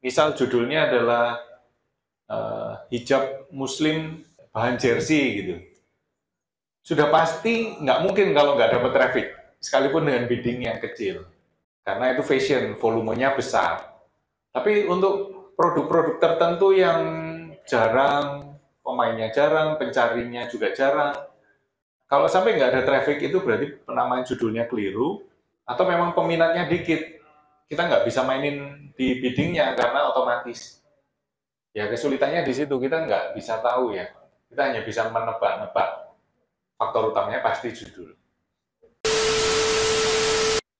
misal judulnya adalah uh, hijab muslim bahan jersey gitu. Sudah pasti nggak mungkin kalau nggak dapat traffic, sekalipun dengan bidding yang kecil. Karena itu fashion, volumenya besar. Tapi untuk produk-produk tertentu yang jarang, pemainnya jarang, pencarinya juga jarang, kalau sampai nggak ada traffic itu berarti penamaan judulnya keliru, atau memang peminatnya dikit kita nggak bisa mainin di biddingnya karena otomatis. Ya kesulitannya di situ kita nggak bisa tahu ya. Kita hanya bisa menebak-nebak. Faktor utamanya pasti judul.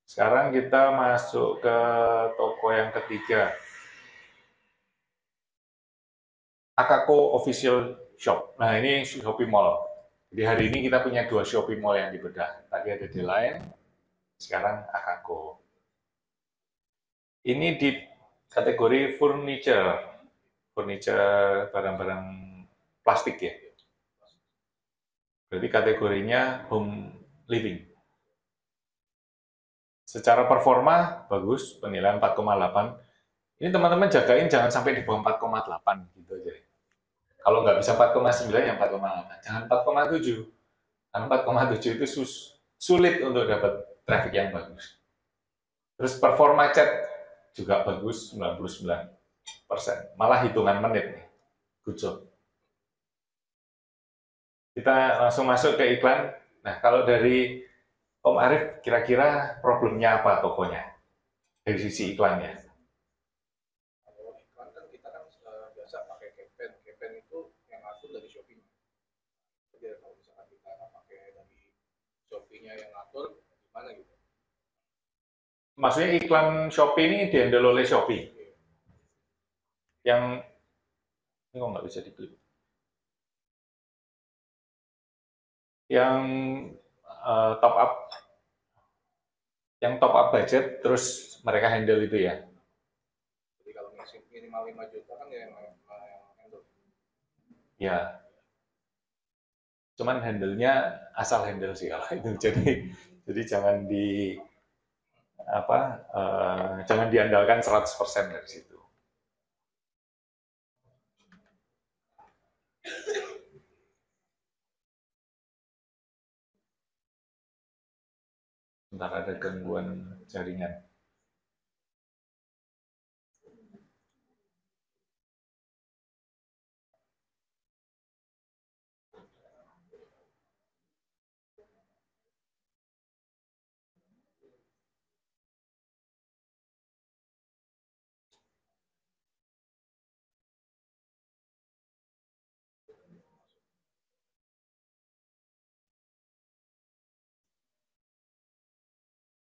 Sekarang kita masuk ke toko yang ketiga. Akako Official Shop. Nah ini Shopee Mall. Jadi hari ini kita punya dua Shopee Mall yang dibedah. Tadi ada di lain, sekarang Akako. Ini di kategori furniture, furniture barang-barang plastik ya. Berarti kategorinya home living. Secara performa bagus, penilaian 4,8. Ini teman-teman jagain jangan sampai di bawah 4,8 gitu aja. Kalau nggak bisa 4,9 ya 4,8. Jangan 4,7. Karena 4,7 itu sus sulit untuk dapat traffic yang bagus. Terus performa chat juga bagus 99 persen. Malah hitungan menit nih. Good job. Kita langsung masuk ke iklan. Nah, kalau dari Om Arif, kira-kira problemnya apa tokonya? Dari sisi iklannya. Yang ngatur, gimana gitu? Maksudnya iklan Shopee ini dihandle oleh Shopee. Yang ini kok nggak bisa diklip. Yang uh, top up, yang top up budget, terus mereka handle itu ya. Jadi kalau minimal 5 juta kan ya yang, yang handle. Ya. Cuman handle-nya asal handle sih kalau itu. Jadi jadi jangan di apa uh, jangan diandalkan 100% dari situ. Sebentar ada gangguan jaringan.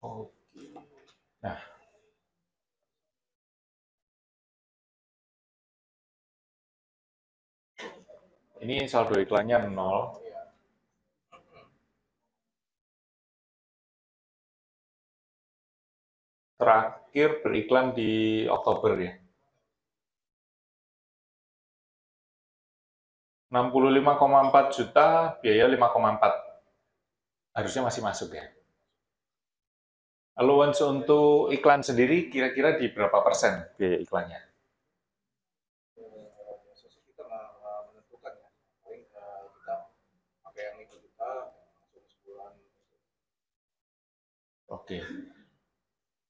Oke. Nah. Ini saldo iklannya nol. Terakhir beriklan di Oktober ya. 65,4 juta, biaya 5,4. Harusnya masih masuk ya. Allowance untuk iklan sendiri kira-kira di berapa persen biaya iklannya? ya. Oke.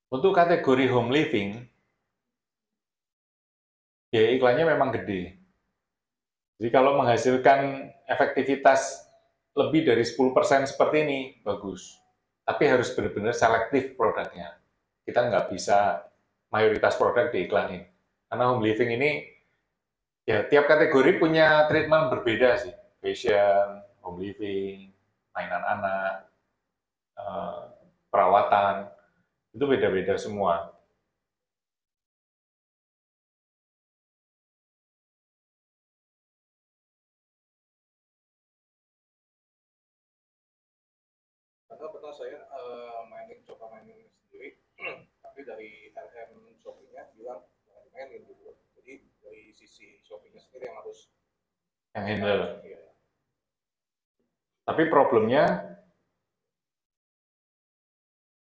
Untuk kategori home living, biaya iklannya memang gede. Jadi kalau menghasilkan efektivitas lebih dari 10% seperti ini, bagus tapi harus benar-benar selektif produknya. Kita nggak bisa mayoritas produk diiklanin. Karena home living ini, ya tiap kategori punya treatment berbeda sih. Fashion, home living, mainan anak, eh, perawatan, itu beda-beda semua. karena pernah saya uh, mainin coba mainin sendiri tapi dari RM Shopee-nya bilang jangan mainin gitu jadi dari sisi Shopee-nya sendiri yang harus yang handle tapi problemnya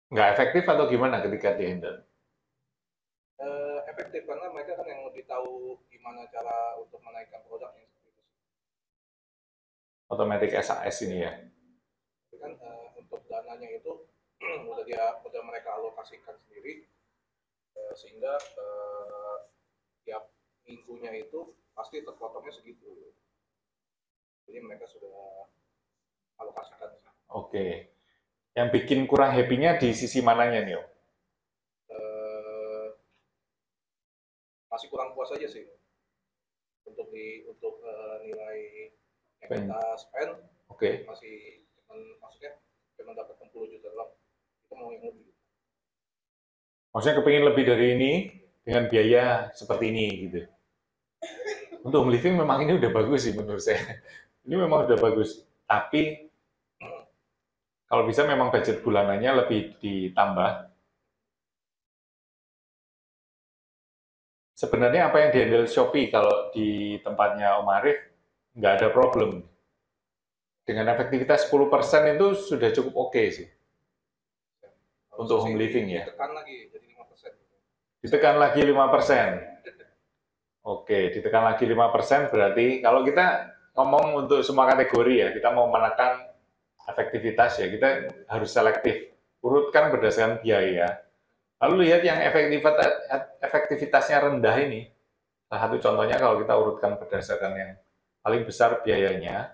nggak efektif atau gimana ketika di handle uh, efektif karena mereka kan yang lebih tahu gimana cara untuk menaikkan produknya seperti itu. Automatic SAS ini ya. Kan eh, untuk dananya itu udah dia udah mereka alokasikan sendiri eh, sehingga eh, tiap minggunya itu pasti terpotongnya segitu. Jadi mereka sudah alokasikan. Oke. Yang bikin kurang happy-nya di sisi mananya nih, Om? Eh, masih kurang puas aja sih untuk di untuk eh, nilai yang Spend. kita spend Oke. masih cuman maksudnya cuma dapat 60 juta doang kita mau yang lebih Maksudnya kepingin lebih dari ini dengan biaya seperti ini gitu. Untuk living memang ini udah bagus sih menurut saya. Ini memang udah bagus. Tapi kalau bisa memang budget bulanannya lebih ditambah. Sebenarnya apa yang dihandle Shopee kalau di tempatnya Om Arif nggak ada problem. Dengan efektivitas 10% itu sudah cukup oke sih. Untuk home living ya? ditekan lagi jadi 5% Ditekan lagi 5%. Oke, ditekan lagi 5% berarti kalau kita ngomong untuk semua kategori ya, kita mau menekan efektivitas ya, kita harus selektif. Urutkan berdasarkan biaya. Lalu lihat yang efektivitas, efektivitasnya rendah ini. Salah satu contohnya kalau kita urutkan berdasarkan yang paling besar biayanya,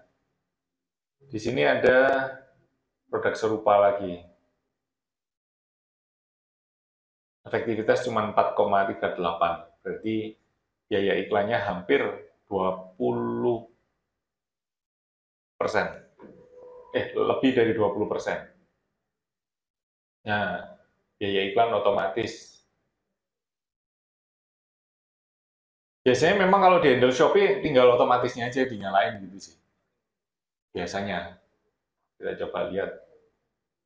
di sini ada produk serupa lagi. Efektivitas cuma 4,38. Berarti biaya iklannya hampir 20 persen. Eh, lebih dari 20 persen. Nah, biaya iklan otomatis. Biasanya memang kalau di handle Shopee tinggal otomatisnya aja dinyalain gitu sih. Biasanya. Kita coba lihat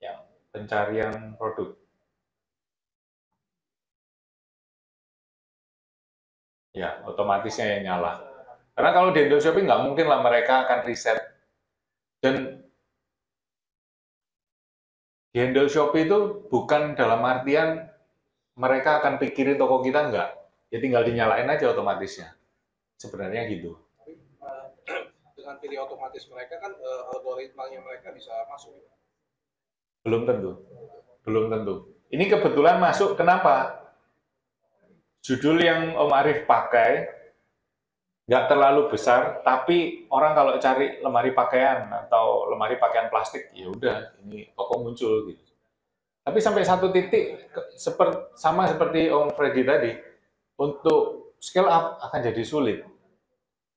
yang pencarian produk. Ya, otomatisnya yang nyala. Karena kalau di handle Shopee nggak mungkin lah mereka akan riset. Dan di handle Shopee itu bukan dalam artian mereka akan pikirin toko kita nggak. Ya tinggal dinyalain aja otomatisnya. Sebenarnya gitu. eh, dengan pilih otomatis mereka kan eh, algoritmanya mereka bisa masuk Belum tentu. Belum tentu. Ini kebetulan masuk, kenapa? Judul yang Om Arif pakai nggak terlalu besar, tapi orang kalau cari lemari pakaian atau lemari pakaian plastik, ya udah ini toko muncul gitu. Tapi sampai satu titik ke- seper- sama seperti Om Freddy tadi, untuk scale up akan jadi sulit.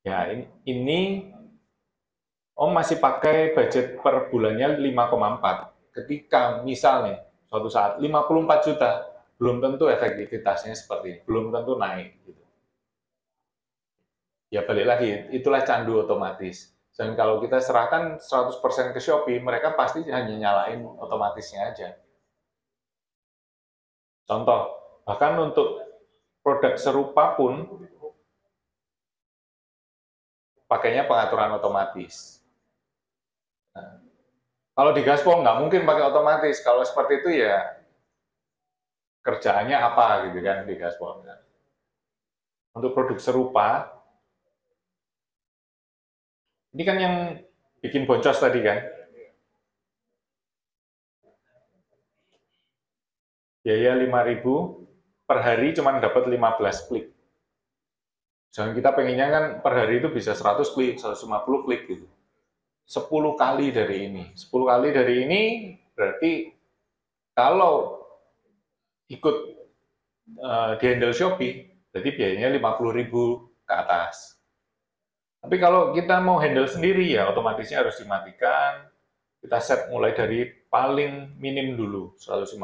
Ya ini, ini Om masih pakai budget per bulannya 5,4. Ketika misalnya suatu saat 54 juta, belum tentu efektivitasnya seperti ini, belum tentu naik. Gitu. Ya balik lagi, itulah candu otomatis. Dan kalau kita serahkan 100% ke Shopee, mereka pasti hanya nyalain otomatisnya aja. Contoh, bahkan untuk produk serupa pun pakainya pengaturan otomatis. Nah, kalau di Gaspol nggak mungkin pakai otomatis. Kalau seperti itu ya kerjaannya apa gitu kan di Gaspol. Untuk produk serupa, ini kan yang bikin boncos tadi kan. Biaya 5.000 per hari cuma dapat 15 klik. Jangan kita pengennya kan per hari itu bisa 100 klik, 150 klik gitu. 10 kali dari ini. 10 kali dari ini berarti kalau ikut uh, di handle Shopee, berarti biayanya 50.000 ke atas. Tapi kalau kita mau handle sendiri ya otomatisnya harus dimatikan. Kita set mulai dari paling minim dulu 150.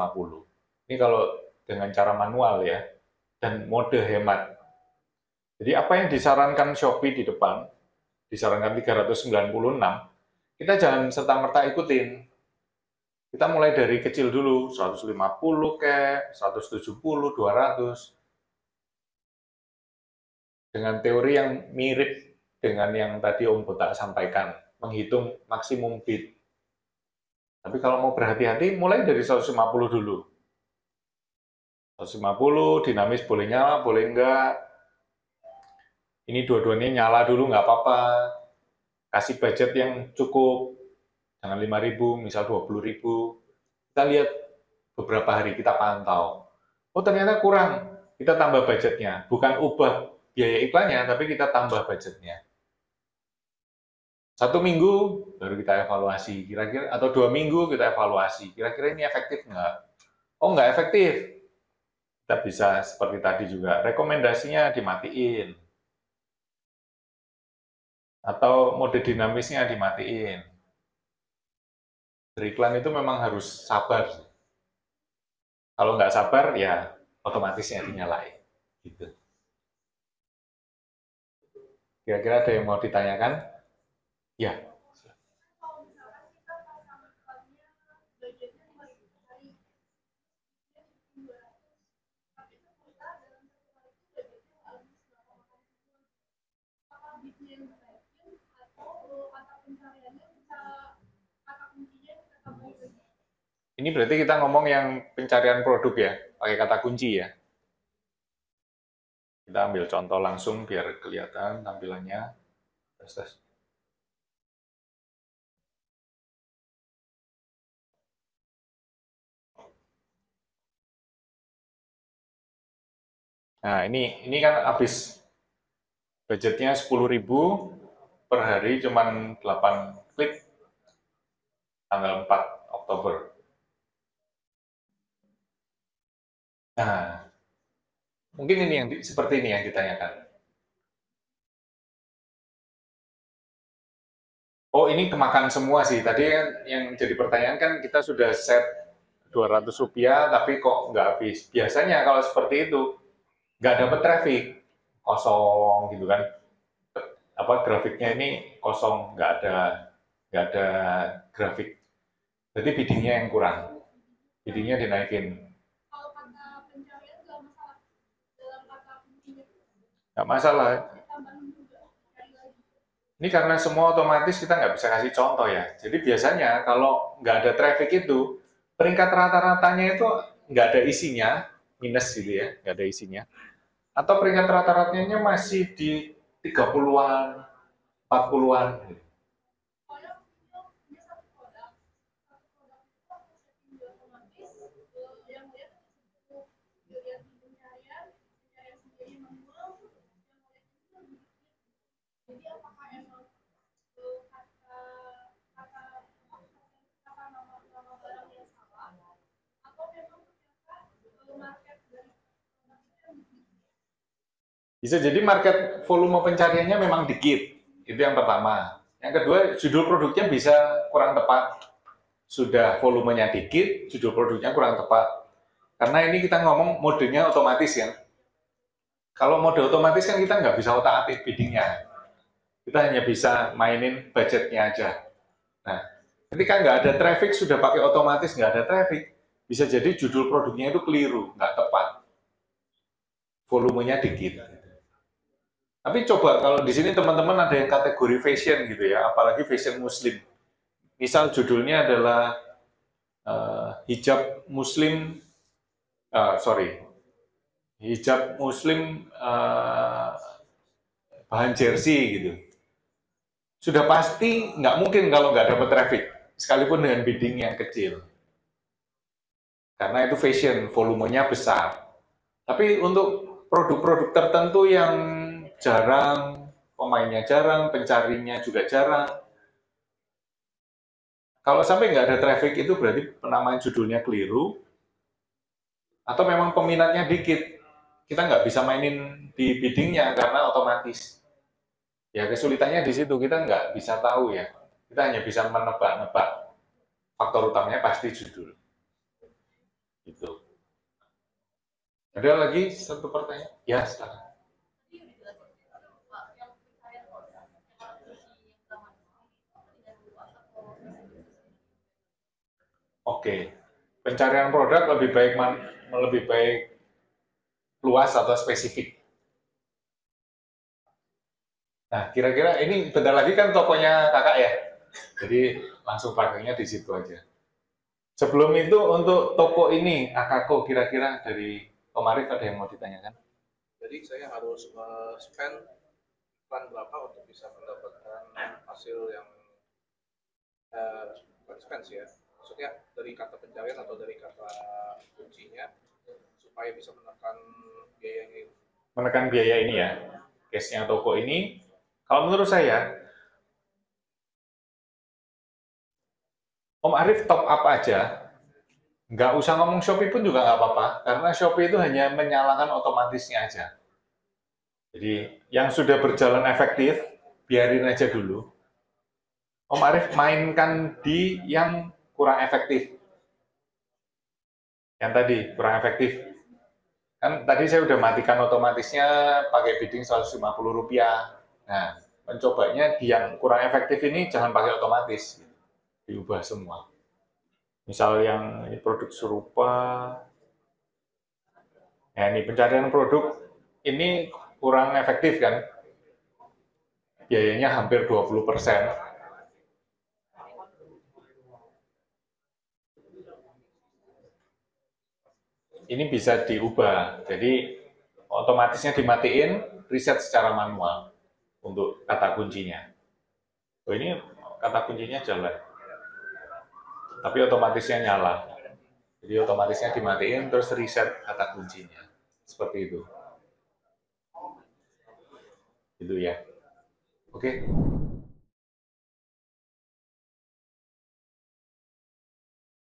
Ini kalau dengan cara manual ya dan mode hemat. Jadi apa yang disarankan Shopee di depan, disarankan 396, kita jangan serta-merta ikutin. Kita mulai dari kecil dulu, 150 ke, 170, 200. Dengan teori yang mirip dengan yang tadi Om Botak sampaikan, menghitung maksimum bid. Tapi kalau mau berhati-hati, mulai dari 150 dulu. 150, dinamis boleh nyala, boleh enggak. Ini dua-duanya nyala dulu nggak apa-apa. Kasih budget yang cukup, jangan 5.000, misal 20.000. Kita lihat beberapa hari, kita pantau. Oh ternyata kurang, kita tambah budgetnya. Bukan ubah biaya iklannya, tapi kita tambah budgetnya. Satu minggu baru kita evaluasi, kira-kira atau dua minggu kita evaluasi, kira-kira ini efektif nggak? Oh nggak efektif, kita bisa seperti tadi juga, rekomendasinya dimatiin. Atau mode dinamisnya dimatiin. Beriklan itu memang harus sabar. Kalau nggak sabar, ya otomatisnya dinyalain. Gitu. Kira-kira ada yang mau ditanyakan? Ya. Ini berarti kita ngomong yang pencarian produk ya, pakai kata kunci ya. Kita ambil contoh langsung biar kelihatan tampilannya. Tes, tes. Nah, ini ini kan habis budgetnya 10.000 per hari cuman 8 klik tanggal 4 Oktober. Nah, mungkin ini yang seperti ini yang ditanyakan. Oh, ini kemakan semua sih. Tadi yang, yang jadi pertanyaan kan kita sudah set 200 rupiah, tapi kok nggak habis. Biasanya kalau seperti itu, nggak dapat traffic, kosong gitu kan. Apa grafiknya ini kosong, nggak ada nggak ada grafik. Jadi biddingnya yang kurang. Biddingnya dinaikin. Nggak masalah. Ini karena semua otomatis kita nggak bisa kasih contoh ya. Jadi biasanya kalau nggak ada traffic itu, peringkat rata-ratanya itu nggak ada isinya, minus gitu ya, nggak ada isinya. Atau peringkat rata-ratanya masih di 30-an, 40-an. Gitu. Bisa jadi market volume pencariannya memang dikit. Itu yang pertama. Yang kedua, judul produknya bisa kurang tepat. Sudah volumenya dikit, judul produknya kurang tepat. Karena ini kita ngomong modenya otomatis ya. Kalau mode otomatis kan kita nggak bisa otak atik biddingnya. Kita hanya bisa mainin budgetnya aja. Nah, ketika nggak ada traffic, sudah pakai otomatis nggak ada traffic, bisa jadi judul produknya itu keliru, nggak tepat. Volumenya dikit. Tapi coba kalau di sini teman-teman ada yang kategori fashion gitu ya, apalagi fashion muslim. Misal judulnya adalah uh, hijab muslim, uh, sorry, hijab muslim uh, bahan jersey gitu. Sudah pasti nggak mungkin kalau nggak dapat traffic, sekalipun dengan bidding yang kecil. Karena itu fashion, volumenya besar. Tapi untuk produk-produk tertentu yang jarang, pemainnya jarang, pencarinya juga jarang. Kalau sampai nggak ada traffic itu berarti penamaan judulnya keliru, atau memang peminatnya dikit. Kita nggak bisa mainin di biddingnya karena otomatis. Ya kesulitannya di situ, kita nggak bisa tahu ya. Kita hanya bisa menebak-nebak. Faktor utamanya pasti judul. Itu. Ada lagi satu pertanyaan? Ya, sekarang. Oke, pencarian produk lebih baik lebih baik luas atau spesifik. Nah, kira-kira ini bentar lagi kan tokonya kakak ya, jadi langsung pakainya di situ aja. Sebelum itu untuk toko ini, Akako kira-kira dari Om Arif ada yang mau ditanyakan? Jadi saya harus uh, spend iklan berapa untuk bisa mendapatkan hasil yang uh, spend sih ya. Maksudnya dari kata pencarian atau dari kata kuncinya supaya bisa menekan biayanya itu. Menekan biaya ini ya, case-nya toko ini, kalau menurut saya, Om Arif top up aja, nggak usah ngomong Shopee pun juga nggak apa-apa, karena Shopee itu hanya menyalakan otomatisnya aja. Jadi yang sudah berjalan efektif, biarin aja dulu. Om Arif mainkan di yang kurang efektif. Yang tadi, kurang efektif. Kan tadi saya udah matikan otomatisnya pakai bidding 150 rupiah. Nah, mencobanya di yang kurang efektif ini jangan pakai otomatis. Diubah semua. Misal yang produk serupa, nah ini pencarian produk ini kurang efektif kan? Biayanya hampir 20 persen. Ini bisa diubah, jadi otomatisnya dimatiin, riset secara manual untuk kata kuncinya. Oh ini kata kuncinya jalan, tapi otomatisnya nyala. Jadi otomatisnya dimatiin, terus riset kata kuncinya. Seperti itu. Itu ya. Oke.